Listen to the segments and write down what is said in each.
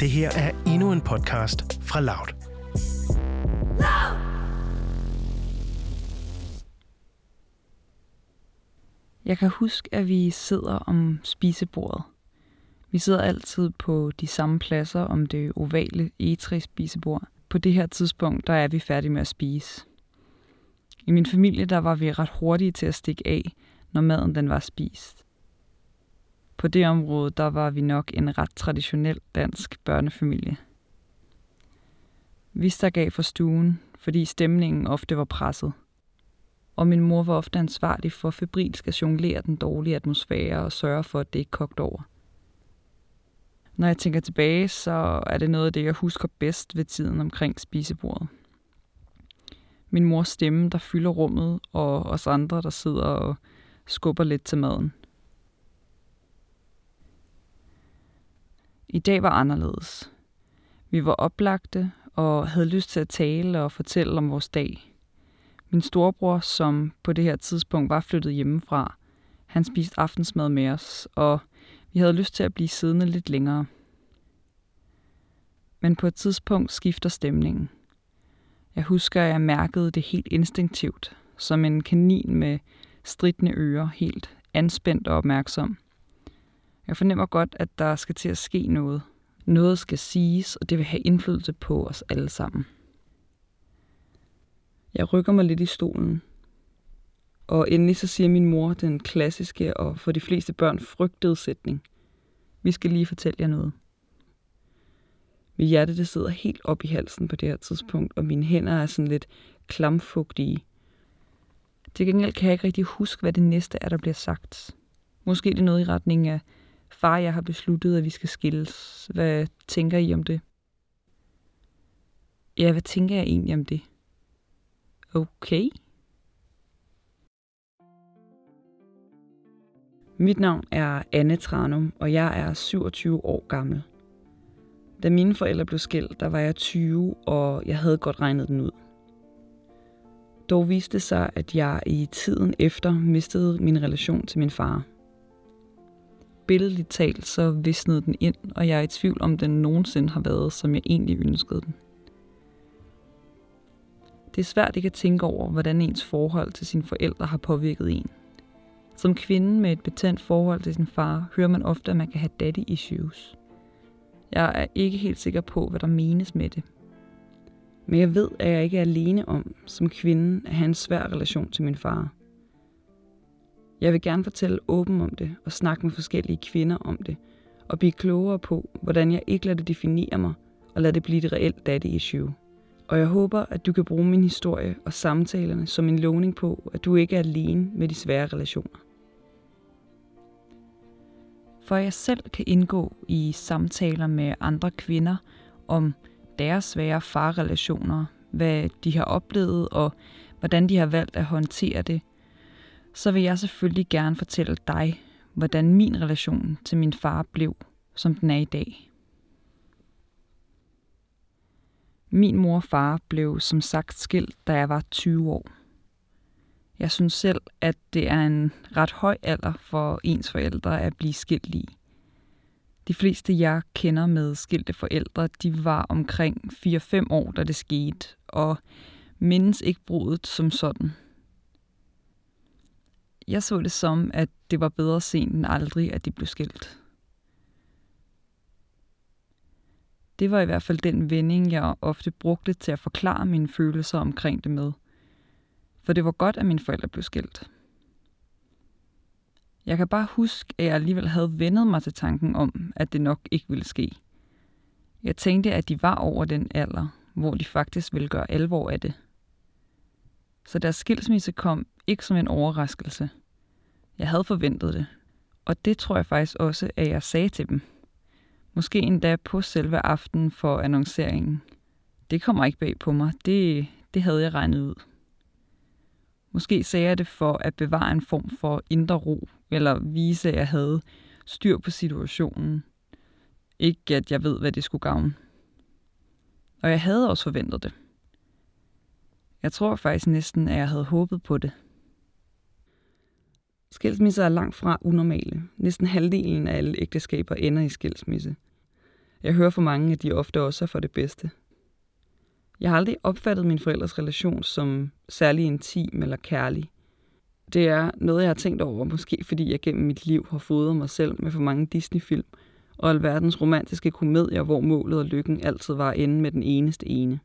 Det her er endnu en podcast fra Loud. Jeg kan huske, at vi sidder om spisebordet. Vi sidder altid på de samme pladser om det ovale egetræ-spisebord. På det her tidspunkt, der er vi færdige med at spise. I min familie, der var vi ret hurtige til at stikke af, når maden den var spist. På det område, der var vi nok en ret traditionel dansk børnefamilie. Vi stak af for stuen, fordi stemningen ofte var presset. Og min mor var ofte ansvarlig for febrilsk at jonglere den dårlige atmosfære og sørge for, at det ikke kogte over. Når jeg tænker tilbage, så er det noget af det, jeg husker bedst ved tiden omkring spisebordet. Min mors stemme, der fylder rummet, og os andre, der sidder og skubber lidt til maden. I dag var anderledes. Vi var oplagte og havde lyst til at tale og fortælle om vores dag. Min storebror, som på det her tidspunkt var flyttet hjemmefra, han spiste aftensmad med os, og vi havde lyst til at blive siddende lidt længere. Men på et tidspunkt skifter stemningen. Jeg husker, at jeg mærkede det helt instinktivt, som en kanin med stridende ører, helt anspændt og opmærksom. Jeg fornemmer godt, at der skal til at ske noget. Noget skal siges, og det vil have indflydelse på os alle sammen. Jeg rykker mig lidt i stolen. Og endelig så siger min mor den klassiske og for de fleste børn frygtede sætning. Vi skal lige fortælle jer noget. Mit hjerte det sidder helt op i halsen på det her tidspunkt, og mine hænder er sådan lidt klamfugtige. Til gengæld kan jeg ikke rigtig huske, hvad det næste er, der bliver sagt. Måske det er noget i retning af, far, jeg har besluttet, at vi skal skilles. Hvad tænker I om det? Ja, hvad tænker jeg egentlig om det? Okay. Mit navn er Anne Tranum, og jeg er 27 år gammel. Da mine forældre blev skilt, der var jeg 20, og jeg havde godt regnet den ud. Dog viste det sig, at jeg i tiden efter mistede min relation til min far. Billedligt talt så visnede den ind, og jeg er i tvivl om den nogensinde har været, som jeg egentlig ønskede den. Det er svært ikke at tænke over, hvordan ens forhold til sine forældre har påvirket en. Som kvinde med et betændt forhold til sin far, hører man ofte, at man kan have daddy issues. Jeg er ikke helt sikker på, hvad der menes med det. Men jeg ved, at jeg ikke er alene om, som kvinde, at have en svær relation til min far. Jeg vil gerne fortælle åben om det og snakke med forskellige kvinder om det, og blive klogere på, hvordan jeg ikke lader det definere mig, og lade det blive et reelt daddy issue. Og jeg håber, at du kan bruge min historie og samtalerne som en lovning på, at du ikke er alene med de svære relationer. For jeg selv kan indgå i samtaler med andre kvinder om deres svære farrelationer, hvad de har oplevet og hvordan de har valgt at håndtere det, så vil jeg selvfølgelig gerne fortælle dig, hvordan min relation til min far blev, som den er i dag. Min mor og far blev som sagt skilt, da jeg var 20 år. Jeg synes selv, at det er en ret høj alder for ens forældre at blive skilt i. De fleste, jeg kender med skilte forældre, de var omkring 4-5 år, da det skete, og mindes ikke brudet som sådan. Jeg så det som, at det var bedre sent end aldrig, at de blev skilt. Det var i hvert fald den vending, jeg ofte brugte til at forklare mine følelser omkring det med. For det var godt, at mine forældre blev skilt. Jeg kan bare huske, at jeg alligevel havde vendet mig til tanken om, at det nok ikke ville ske. Jeg tænkte, at de var over den alder, hvor de faktisk ville gøre alvor af det. Så deres skilsmisse kom ikke som en overraskelse. Jeg havde forventet det. Og det tror jeg faktisk også, at jeg sagde til dem. Måske endda på selve aftenen for annonceringen. Det kommer ikke bag på mig. Det, det havde jeg regnet ud. Måske sagde jeg det for at bevare en form for indre ro, eller vise, at jeg havde styr på situationen. Ikke at jeg ved, hvad det skulle gavne. Og jeg havde også forventet det. Jeg tror faktisk næsten, at jeg havde håbet på det. Skilsmisser er langt fra unormale. Næsten halvdelen af alle ægteskaber ender i skilsmisse. Jeg hører fra mange, at de ofte også er for det bedste. Jeg har aldrig opfattet min forældres relation som særlig intim eller kærlig. Det er noget, jeg har tænkt over, måske fordi jeg gennem mit liv har fodret mig selv med for mange Disney-film og alverdens romantiske komedier, hvor målet og lykken altid var at ende med den eneste ene.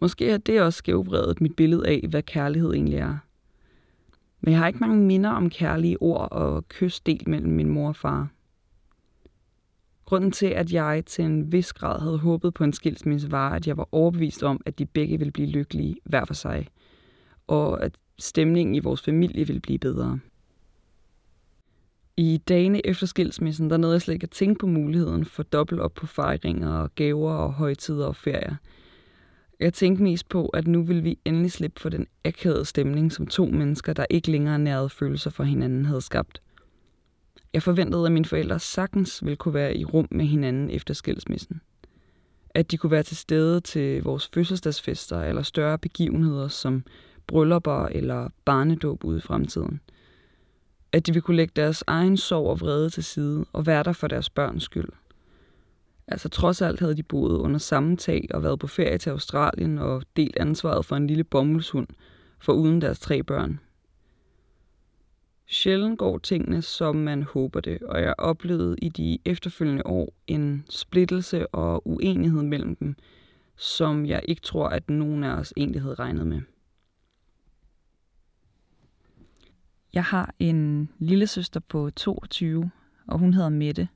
Måske er det også skævvredet mit billede af, hvad kærlighed egentlig er. Men jeg har ikke mange minder om kærlige ord og kys delt mellem min mor og far. Grunden til, at jeg til en vis grad havde håbet på en skilsmisse, var, at jeg var overbevist om, at de begge ville blive lykkelige hver for sig, og at stemningen i vores familie ville blive bedre. I dagene efter skilsmissen, der nåede jeg slet ikke at tænke på muligheden for dobbelt op på fejringer og gaver og højtider og ferier. Jeg tænkte mest på, at nu ville vi endelig slippe for den akavede stemning, som to mennesker, der ikke længere nærede følelser for hinanden, havde skabt. Jeg forventede, at mine forældre sagtens ville kunne være i rum med hinanden efter skilsmissen. At de kunne være til stede til vores fødselsdagsfester eller større begivenheder som bryllupper eller barnedåb ude i fremtiden. At de ville kunne lægge deres egen sorg og vrede til side og være der for deres børns skyld. Altså trods alt havde de boet under samme tag og været på ferie til Australien og delt ansvaret for en lille bommelshund, for uden deres tre børn. Sjældent går tingene, som man håber det, og jeg oplevede i de efterfølgende år en splittelse og uenighed mellem dem, som jeg ikke tror, at nogen af os egentlig havde regnet med. Jeg har en lille søster på 22, og hun hedder Mette,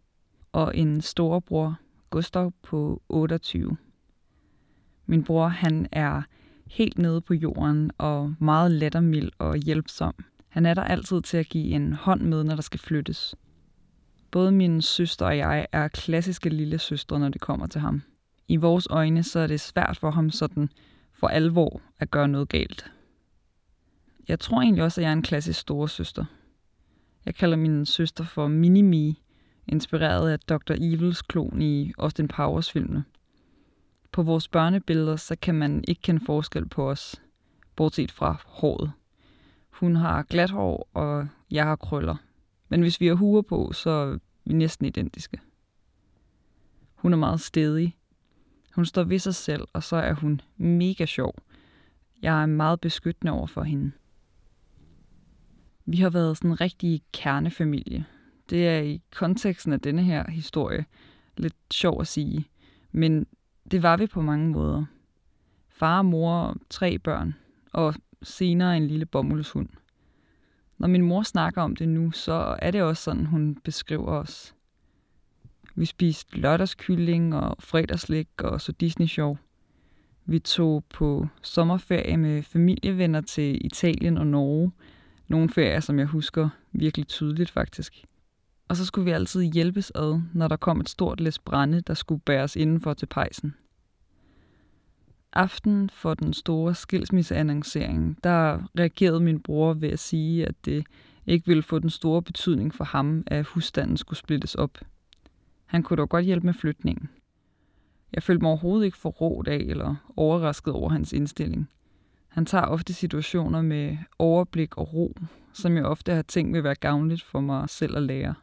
og en storebror, Gustav, på 28. Min bror, han er helt nede på jorden og meget lettermild og hjælpsom. Han er der altid til at give en hånd med, når der skal flyttes. Både min søster og jeg er klassiske lille søstre, når det kommer til ham. I vores øjne så er det svært for ham sådan for alvor at gøre noget galt. Jeg tror egentlig også, at jeg er en klassisk store søster. Jeg kalder min søster for Minimi, inspireret af Dr. Evils klon i Austin Powers filmene. På vores børnebilleder, så kan man ikke kende forskel på os, bortset fra håret. Hun har glat hår, og jeg har krøller. Men hvis vi har huer på, så er vi næsten identiske. Hun er meget stedig. Hun står ved sig selv, og så er hun mega sjov. Jeg er meget beskyttende over for hende. Vi har været sådan en rigtig kernefamilie. Det er i konteksten af denne her historie lidt sjov at sige, men det var vi på mange måder. Far, mor og tre børn, og senere en lille bomuldshund. Når min mor snakker om det nu, så er det også sådan, hun beskriver os. Vi spiste lørdagskylling og fredagslik og så Disney-show. Vi tog på sommerferie med familievenner til Italien og Norge. Nogle ferier, som jeg husker virkelig tydeligt faktisk. Og så skulle vi altid hjælpes ad, når der kom et stort læs brænde, der skulle bæres indenfor til pejsen aften for den store skilsmisseannoncering, der reagerede min bror ved at sige, at det ikke ville få den store betydning for ham, at husstanden skulle splittes op. Han kunne dog godt hjælpe med flytningen. Jeg følte mig overhovedet ikke for råd af eller overrasket over hans indstilling. Han tager ofte situationer med overblik og ro, som jeg ofte har tænkt vil være gavnligt for mig selv at lære.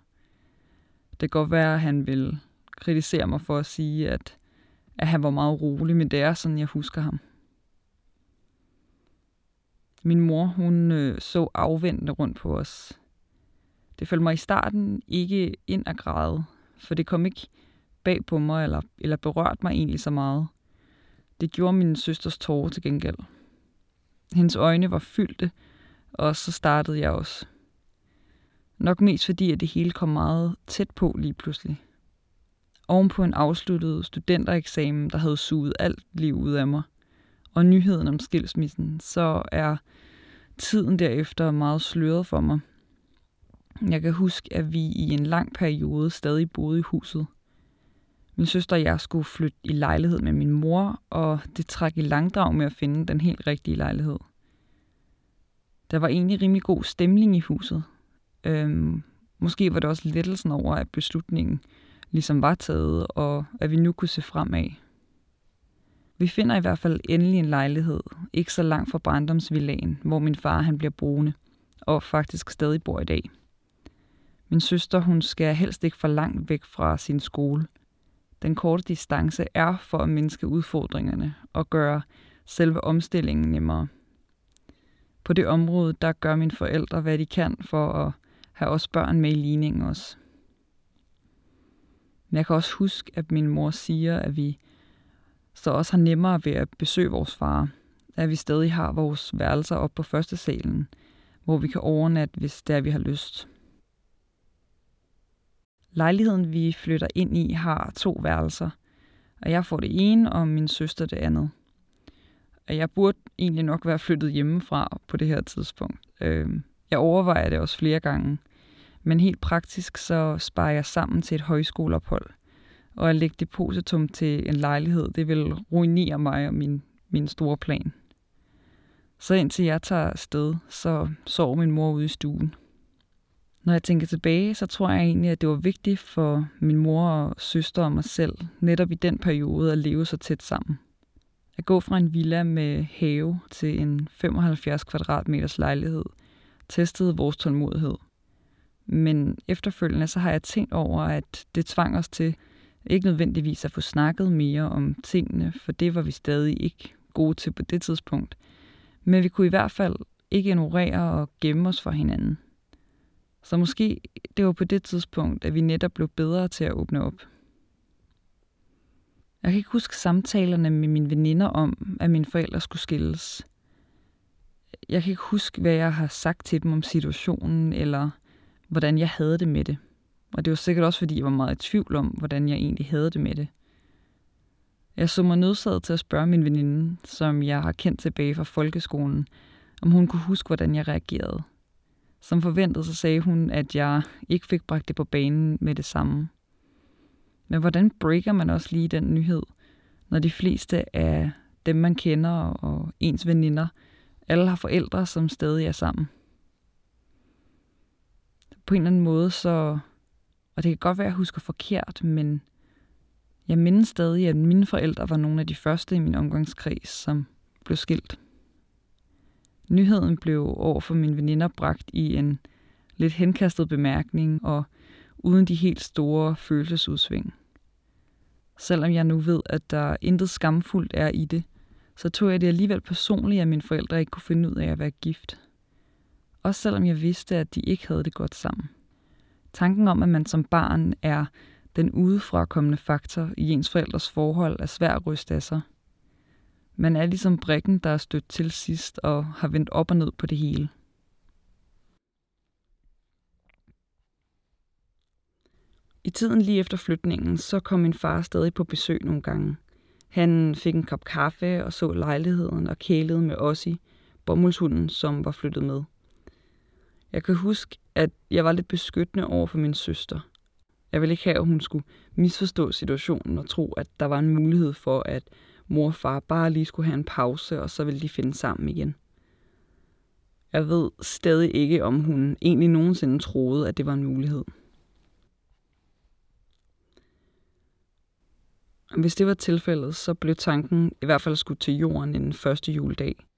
Det kan godt være, at han vil kritisere mig for at sige, at at han var meget rolig, men det er sådan, jeg husker ham. Min mor, hun øh, så afventende rundt på os. Det følte mig i starten ikke ind at græde, for det kom ikke bag på mig eller, eller berørte mig egentlig så meget. Det gjorde min søsters tårer til gengæld. Hendes øjne var fyldte, og så startede jeg også. Nok mest fordi, at det hele kom meget tæt på lige pludselig oven på en afsluttet studentereksamen, der havde suget alt liv ud af mig, og nyheden om skilsmissen, så er tiden derefter meget sløret for mig. Jeg kan huske, at vi i en lang periode stadig boede i huset. Min søster og jeg skulle flytte i lejlighed med min mor, og det trak i langdrag med at finde den helt rigtige lejlighed. Der var egentlig rimelig god stemning i huset. Øhm, måske var det også lettelsen over, at beslutningen ligesom var taget, og at vi nu kunne se fremad. Vi finder i hvert fald endelig en lejlighed, ikke så langt fra Brandumsvillagen, hvor min far han bliver boende, og faktisk stadig bor i dag. Min søster, hun skal helst ikke for langt væk fra sin skole. den korte distance er for at mindske udfordringerne og gøre selve omstillingen nemmere. På det område, der gør mine forældre, hvad de kan for at have også børn med i ligningen også. Men jeg kan også huske, at min mor siger, at vi så også har nemmere ved at besøge vores far. At vi stadig har vores værelser op på første salen, hvor vi kan overnatte, hvis det er, vi har lyst. Lejligheden, vi flytter ind i, har to værelser, og jeg får det ene, og min søster det andet. Og jeg burde egentlig nok være flyttet hjemmefra på det her tidspunkt. Øhm, jeg overvejer det også flere gange, men helt praktisk så sparer jeg sammen til et højskoleophold. Og at lægge depositum til en lejlighed, det vil ruinere mig og min, min store plan. Så indtil jeg tager afsted, så sover min mor ude i stuen. Når jeg tænker tilbage, så tror jeg egentlig, at det var vigtigt for min mor og søster og mig selv, netop i den periode at leve så tæt sammen. At gå fra en villa med have til en 75 kvadratmeters lejlighed testede vores tålmodighed. Men efterfølgende så har jeg tænkt over, at det tvang os til ikke nødvendigvis at få snakket mere om tingene, for det var vi stadig ikke gode til på det tidspunkt. Men vi kunne i hvert fald ikke ignorere og gemme os for hinanden. Så måske det var på det tidspunkt, at vi netop blev bedre til at åbne op. Jeg kan ikke huske samtalerne med mine veninder om, at mine forældre skulle skilles. Jeg kan ikke huske, hvad jeg har sagt til dem om situationen, eller hvordan jeg havde det med det. Og det var sikkert også, fordi jeg var meget i tvivl om, hvordan jeg egentlig havde det med det. Jeg så mig nødsaget til at spørge min veninde, som jeg har kendt tilbage fra folkeskolen, om hun kunne huske, hvordan jeg reagerede. Som forventet, så sagde hun, at jeg ikke fik bragt det på banen med det samme. Men hvordan breaker man også lige den nyhed, når de fleste af dem, man kender og ens veninder, alle har forældre, som stadig er sammen? På en eller anden måde, så... Og det kan godt være, at jeg husker forkert, men jeg mindes stadig, at mine forældre var nogle af de første i min omgangskreds, som blev skilt. Nyheden blev over for mine veninder bragt i en lidt henkastet bemærkning og uden de helt store følelsesudsving. Selvom jeg nu ved, at der intet skamfuldt er i det, så tog jeg det alligevel personligt, at mine forældre ikke kunne finde ud af at være gift. Også selvom jeg vidste, at de ikke havde det godt sammen. Tanken om, at man som barn er den udefrakommende faktor i ens forældres forhold, er svær at ryste af sig – man er ligesom brikken, der er stødt til sidst og har vendt op og ned på det hele. I tiden lige efter flytningen, så kom min far stadig på besøg nogle gange. Han fik en kop kaffe og så lejligheden og kælede med Ossi, bomuldshunden, som var flyttet med. Jeg kan huske, at jeg var lidt beskyttende over for min søster. Jeg ville ikke have, at hun skulle misforstå situationen og tro, at der var en mulighed for, at mor og far bare lige skulle have en pause, og så ville de finde sammen igen. Jeg ved stadig ikke, om hun egentlig nogensinde troede, at det var en mulighed. Hvis det var tilfældet, så blev tanken i hvert fald skudt til jorden den første juledag.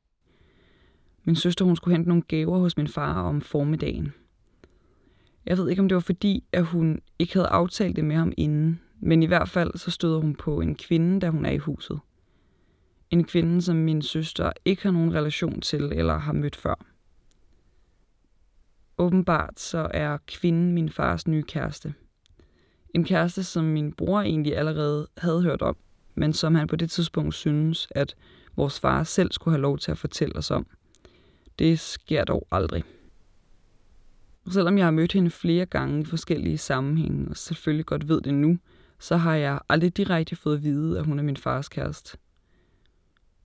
Min søster hun skulle hente nogle gaver hos min far om formiddagen. Jeg ved ikke, om det var fordi, at hun ikke havde aftalt det med ham inden, men i hvert fald så støder hun på en kvinde, da hun er i huset. En kvinde, som min søster ikke har nogen relation til eller har mødt før. Åbenbart så er kvinden min fars nye kæreste. En kæreste, som min bror egentlig allerede havde hørt om, men som han på det tidspunkt synes, at vores far selv skulle have lov til at fortælle os om. Det sker dog aldrig. Selvom jeg har mødt hende flere gange i forskellige sammenhænge, og selvfølgelig godt ved det nu, så har jeg aldrig direkte fået at vide, at hun er min fars kæreste.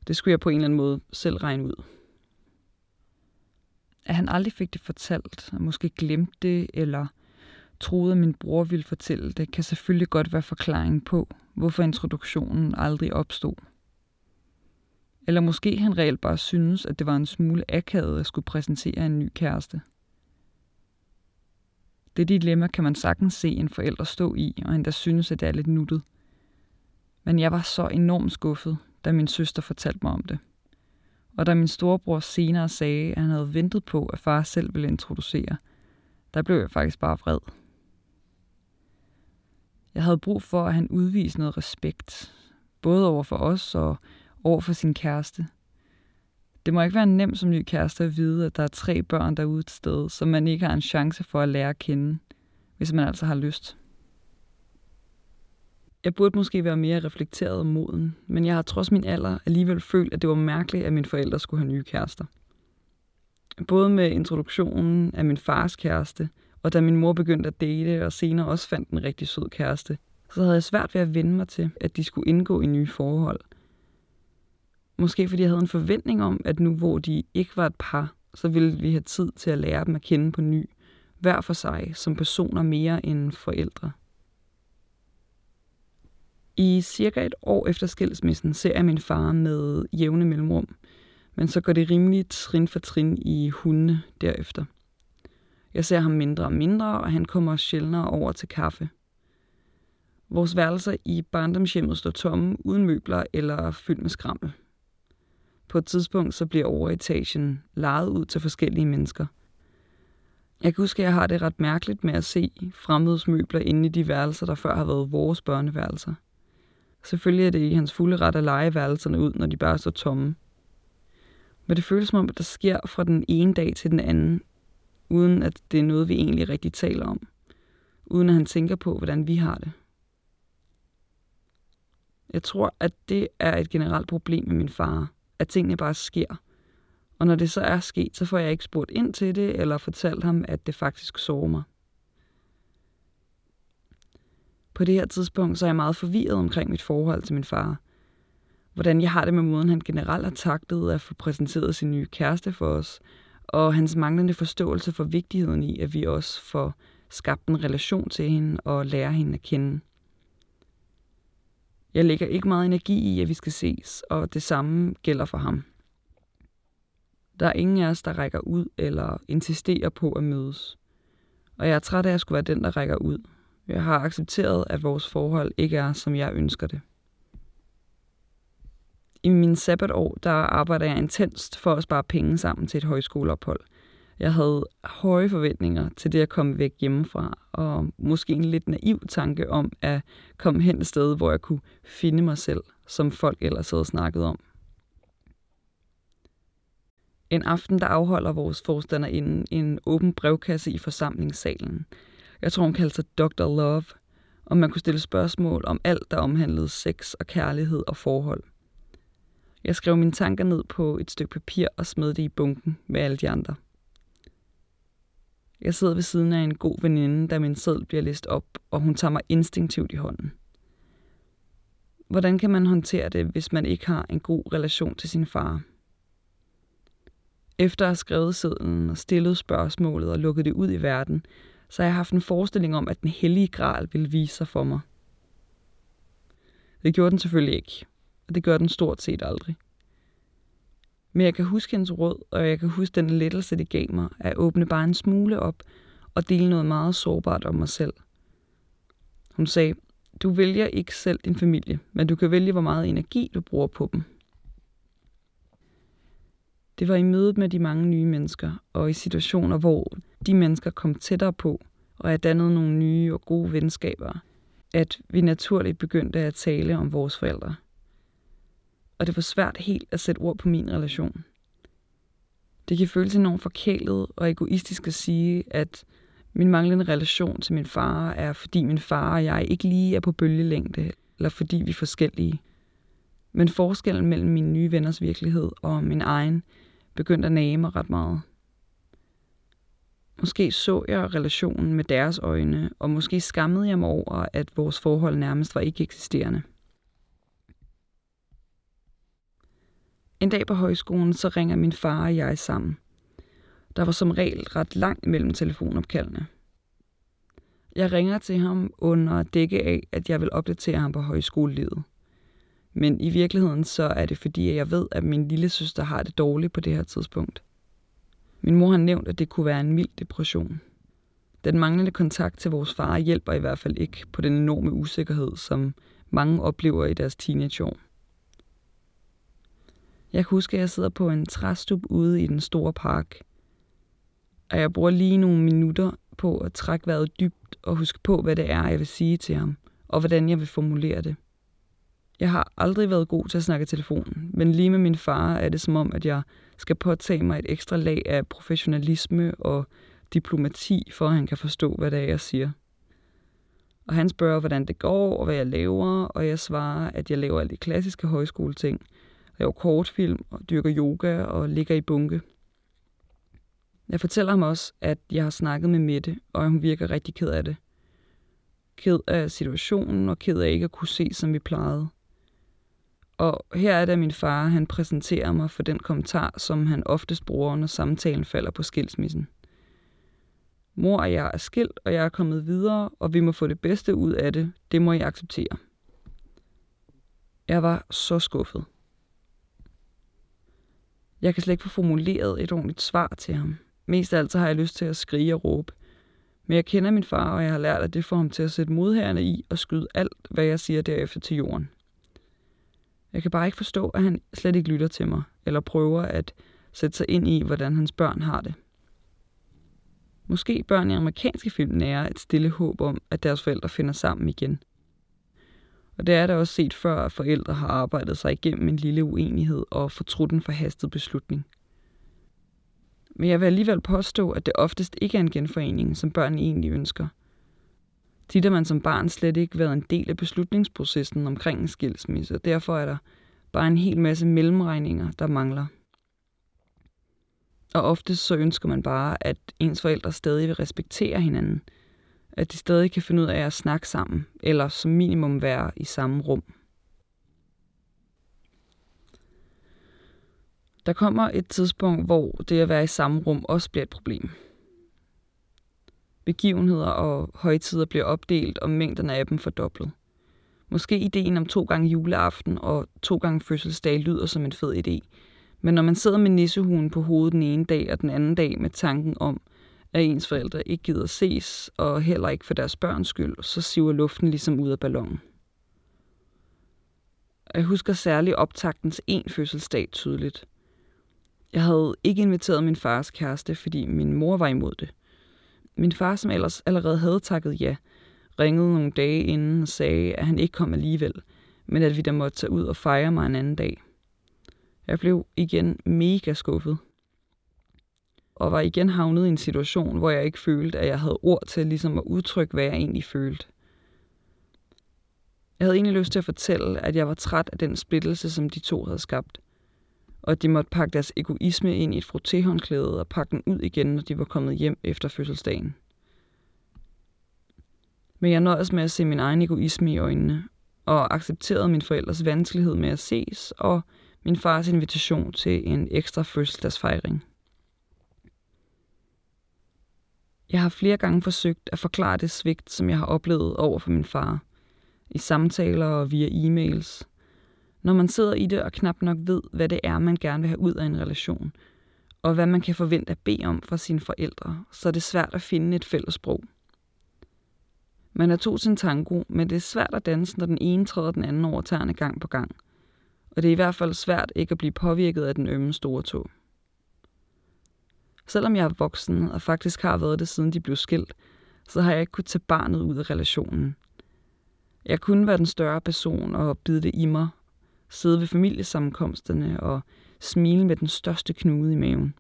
Det skulle jeg på en eller anden måde selv regne ud. At han aldrig fik det fortalt, og måske glemte det, eller troede, at min bror ville fortælle det, kan selvfølgelig godt være forklaringen på, hvorfor introduktionen aldrig opstod. Eller måske han reelt bare synes, at det var en smule akavet at skulle præsentere en ny kæreste. Det dilemma kan man sagtens se en forælder stå i, og endda synes, at det er lidt nuttet. Men jeg var så enormt skuffet, da min søster fortalte mig om det. Og da min storebror senere sagde, at han havde ventet på, at far selv ville introducere, der blev jeg faktisk bare vred. Jeg havde brug for, at han udviste noget respekt, både over for os og over for sin kæreste. Det må ikke være nemt som ny kæreste at vide, at der er tre børn derude et sted, som man ikke har en chance for at lære at kende, hvis man altså har lyst. Jeg burde måske være mere reflekteret og moden, men jeg har trods min alder alligevel følt, at det var mærkeligt, at mine forældre skulle have nye kærester. Både med introduktionen af min fars kæreste, og da min mor begyndte at date og senere også fandt en rigtig sød kæreste, så havde jeg svært ved at vende mig til, at de skulle indgå i nye forhold. Måske fordi jeg havde en forventning om, at nu hvor de ikke var et par, så ville vi have tid til at lære dem at kende på ny, hver for sig, som personer mere end forældre. I cirka et år efter skilsmissen ser jeg min far med jævne mellemrum, men så går det rimelig trin for trin i hundene derefter. Jeg ser ham mindre og mindre, og han kommer sjældnere over til kaffe. Vores værelser i barndomshjemmet står tomme, uden møbler eller fyldt med skrammel. På et tidspunkt så bliver overetagen lejet ud til forskellige mennesker. Jeg kan huske, at jeg har det ret mærkeligt med at se fremmedes møbler inde i de værelser, der før har været vores børneværelser. Selvfølgelig er det i hans fulde ret at lege værelserne ud, når de bare står tomme. Men det føles som om, at der sker fra den ene dag til den anden, uden at det er noget, vi egentlig rigtig taler om. Uden at han tænker på, hvordan vi har det. Jeg tror, at det er et generelt problem med min far, at tingene bare sker. Og når det så er sket, så får jeg ikke spurgt ind til det, eller fortalt ham, at det faktisk sover mig. På det her tidspunkt, så er jeg meget forvirret omkring mit forhold til min far. Hvordan jeg har det med måden, han generelt har taktet at få præsenteret sin nye kæreste for os, og hans manglende forståelse for vigtigheden i, at vi også får skabt en relation til hende og lære hende at kende. Jeg lægger ikke meget energi i, at vi skal ses, og det samme gælder for ham. Der er ingen af os, der rækker ud eller insisterer på at mødes. Og jeg er træt af at skulle være den, der rækker ud. Jeg har accepteret, at vores forhold ikke er, som jeg ønsker det. I min sabbatår, der arbejder jeg intenst for at spare penge sammen til et højskoleophold. Jeg havde høje forventninger til det at komme væk hjemmefra, og måske en lidt naiv tanke om at komme hen et sted, hvor jeg kunne finde mig selv, som folk ellers havde snakket om. En aften, der afholder vores forstander inden en åben brevkasse i forsamlingssalen. Jeg tror, hun kaldte sig Dr. Love, og man kunne stille spørgsmål om alt, der omhandlede sex og kærlighed og forhold. Jeg skrev mine tanker ned på et stykke papir og smed det i bunken med alle de andre. Jeg sidder ved siden af en god veninde, da min sædl bliver læst op, og hun tager mig instinktivt i hånden. Hvordan kan man håndtere det, hvis man ikke har en god relation til sin far? Efter at have skrevet sædlen og stillet spørgsmålet og lukket det ud i verden, så har jeg haft en forestilling om, at den hellige gral ville vise sig for mig. Det gjorde den selvfølgelig ikke, og det gør den stort set aldrig. Men jeg kan huske hendes råd, og jeg kan huske den lettelse, det gav mig, at åbne bare en smule op og dele noget meget sårbart om mig selv. Hun sagde, du vælger ikke selv din familie, men du kan vælge, hvor meget energi du bruger på dem. Det var i mødet med de mange nye mennesker, og i situationer, hvor de mennesker kom tættere på, og jeg dannede nogle nye og gode venskaber, at vi naturligt begyndte at tale om vores forældre. Og det var svært helt at sætte ord på min relation. Det kan føles enormt forkælet og egoistisk at sige, at min manglende relation til min far er, fordi min far og jeg ikke lige er på bølgelængde, eller fordi vi er forskellige. Men forskellen mellem mine nye venners virkelighed og min egen begyndte at nage mig ret meget. Måske så jeg relationen med deres øjne, og måske skammede jeg mig over, at vores forhold nærmest var ikke eksisterende. En dag på højskolen, så ringer min far og jeg sammen. Der var som regel ret langt mellem telefonopkaldene. Jeg ringer til ham under dække af, at jeg vil opdatere ham på højskolelivet. Men i virkeligheden så er det fordi, jeg ved, at min lille søster har det dårligt på det her tidspunkt. Min mor har nævnt, at det kunne være en mild depression. Den manglende kontakt til vores far hjælper i hvert fald ikke på den enorme usikkerhed, som mange oplever i deres teenageår. Jeg kan huske, at jeg sidder på en træstup ude i den store park, og jeg bruger lige nogle minutter på at trække vejret dybt og huske på, hvad det er, jeg vil sige til ham, og hvordan jeg vil formulere det. Jeg har aldrig været god til at snakke i telefonen, men lige med min far er det som om, at jeg skal påtage mig et ekstra lag af professionalisme og diplomati, for at han kan forstå, hvad det er, jeg siger. Og han spørger, hvordan det går, og hvad jeg laver, og jeg svarer, at jeg laver alle de klassiske højskoleting. Jeg laver kortfilm, og dyrker yoga, og ligger i bunke. Jeg fortæller ham også, at jeg har snakket med Mette, og hun virker rigtig ked af det. Ked af situationen, og ked af ikke at kunne se, som vi plejede. Og her er det, at min far han præsenterer mig for den kommentar, som han oftest bruger, når samtalen falder på skilsmissen. Mor og jeg er skilt, og jeg er kommet videre, og vi må få det bedste ud af det. Det må jeg acceptere. Jeg var så skuffet. Jeg kan slet ikke få formuleret et ordentligt svar til ham. Mest af alt så har jeg lyst til at skrige og råbe. Men jeg kender min far, og jeg har lært, at det får ham til at sætte modhærende i og skyde alt, hvad jeg siger derefter til jorden. Jeg kan bare ikke forstå, at han slet ikke lytter til mig, eller prøver at sætte sig ind i, hvordan hans børn har det. Måske børn i amerikanske film nærer et stille håb om, at deres forældre finder sammen igen. Og det er da også set før, at forældre har arbejdet sig igennem en lille uenighed og fortrudt en forhastet beslutning. Men jeg vil alligevel påstå, at det oftest ikke er en genforening, som børn egentlig ønsker. Tid har man som barn slet ikke været en del af beslutningsprocessen omkring en skilsmisse, og derfor er der bare en hel masse mellemregninger, der mangler. Og oftest så ønsker man bare, at ens forældre stadig vil respektere hinanden. At de stadig kan finde ud af at snakke sammen, eller som minimum være i samme rum. Der kommer et tidspunkt, hvor det at være i samme rum også bliver et problem. Begivenheder og højtider bliver opdelt, og mængderne af dem fordoblet. Måske ideen om to gange juleaften og to gange fødselsdag lyder som en fed idé, men når man sidder med nissehuen på hovedet den ene dag og den anden dag med tanken om, at ens forældre ikke gider ses, og heller ikke for deres børns skyld, så siver luften ligesom ud af ballonen. Jeg husker særligt optaktens en fødselsdag tydeligt. Jeg havde ikke inviteret min fars kæreste, fordi min mor var imod det. Min far, som ellers allerede havde takket ja, ringede nogle dage inden og sagde, at han ikke kom alligevel, men at vi da måtte tage ud og fejre mig en anden dag. Jeg blev igen mega skuffet. Og var igen havnet i en situation, hvor jeg ikke følte, at jeg havde ord til ligesom at udtrykke, hvad jeg egentlig følte. Jeg havde egentlig lyst til at fortælle, at jeg var træt af den splittelse, som de to havde skabt. Og at de måtte pakke deres egoisme ind i et frottéhåndklæde og pakke den ud igen, når de var kommet hjem efter fødselsdagen. Men jeg nøjes med at se min egen egoisme i øjnene, og accepterede min forældres vanskelighed med at ses, og min fars invitation til en ekstra fødselsdagsfejring. Jeg har flere gange forsøgt at forklare det svigt, som jeg har oplevet over for min far, i samtaler og via e-mails. Når man sidder i det og knap nok ved, hvad det er, man gerne vil have ud af en relation, og hvad man kan forvente at bede om fra sine forældre, så er det svært at finde et fælles sprog. Man er to til en tango, men det er svært at danse, når den ene træder den anden over tæerne gang på gang – og det er i hvert fald svært ikke at blive påvirket af den ømme store tog. Selvom jeg er voksen og faktisk har været det siden de blev skilt, så har jeg ikke kunnet tage barnet ud af relationen. Jeg kunne være den større person og bide det i mig, sidde ved familiesammenkomsterne og smile med den største knude i maven.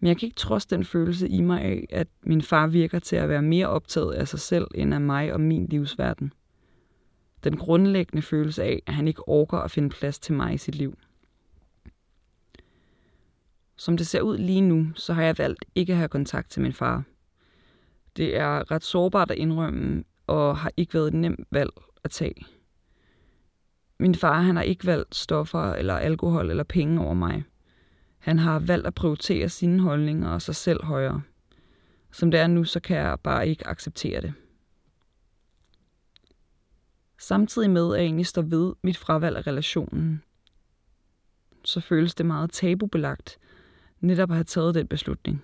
Men jeg kan ikke trods den følelse i mig af, at min far virker til at være mere optaget af sig selv end af mig og min livsverden den grundlæggende følelse af, at han ikke orker at finde plads til mig i sit liv. Som det ser ud lige nu, så har jeg valgt ikke at have kontakt til min far. Det er ret sårbart at indrømme, og har ikke været et nemt valg at tage. Min far han har ikke valgt stoffer eller alkohol eller penge over mig. Han har valgt at prioritere sine holdninger og sig selv højere. Som det er nu, så kan jeg bare ikke acceptere det. Samtidig med, at jeg egentlig står ved mit fravalg af relationen, så føles det meget tabubelagt netop at have taget den beslutning.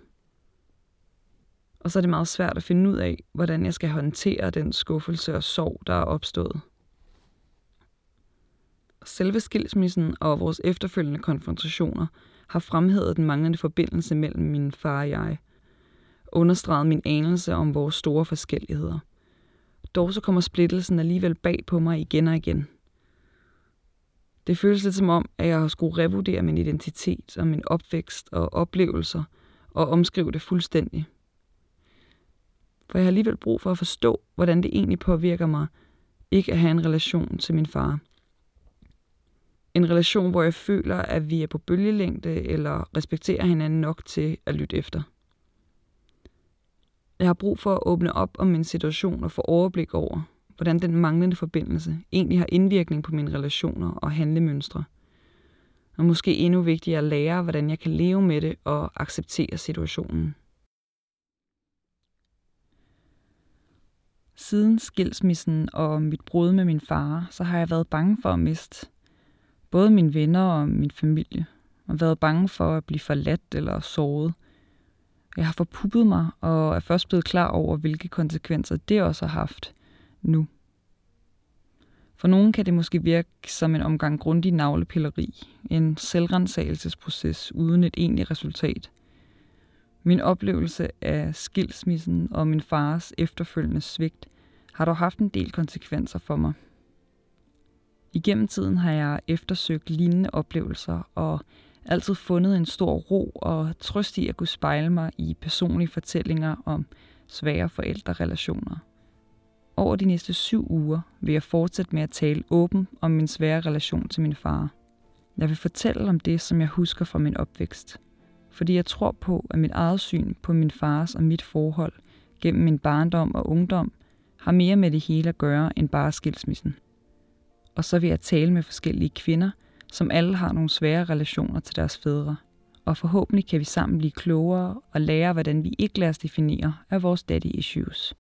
Og så er det meget svært at finde ud af, hvordan jeg skal håndtere den skuffelse og sorg, der er opstået. Selve skilsmissen og vores efterfølgende konfrontationer har fremhævet den manglende forbindelse mellem min far og jeg, understreget min anelse om vores store forskelligheder – Dog så kommer splittelsen alligevel bag på mig igen og igen. Det føles lidt som om, at jeg har skulle revurdere min identitet og min opvækst og oplevelser og omskrive det fuldstændig. For jeg har alligevel brug for at forstå, hvordan det egentlig påvirker mig ikke at have en relation til min far. En relation, hvor jeg føler, at vi er på bølgelængde eller respekterer hinanden nok til at lytte efter. Jeg har brug for at åbne op om min situation og få overblik over, hvordan den manglende forbindelse egentlig har indvirkning på mine relationer og handlemønstre. Og måske endnu vigtigere at lære, hvordan jeg kan leve med det og acceptere situationen. Siden skilsmissen og mit brud med min far, så har jeg været bange for at miste både mine venner og min familie. Og været bange for at blive forladt eller såret. Jeg har forpuppet mig og er først blevet klar over, hvilke konsekvenser det også har haft nu. For nogen kan det måske virke som en omgang grundig navlepilleri, en selvrensagelsesproces uden et egentligt resultat. Min oplevelse af skilsmissen og min fars efterfølgende svigt har dog haft en del konsekvenser for mig. Igennem tiden har jeg eftersøgt lignende oplevelser og altid fundet en stor ro og trøst i at kunne spejle mig i personlige fortællinger om svære forældrerelationer. Over de næste syv uger vil jeg fortsætte med at tale åben om min svære relation til min far. Jeg vil fortælle om det, som jeg husker fra min opvækst. Fordi jeg tror på, at mit eget syn på min fars og mit forhold gennem min barndom og ungdom har mere med det hele at gøre end bare skilsmissen. Og så vil jeg tale med forskellige kvinder, som alle har nogle svære relationer til deres fædre. Og forhåbentlig kan vi sammen blive klogere og lære, hvordan vi ikke lader os definere af vores daddy issues.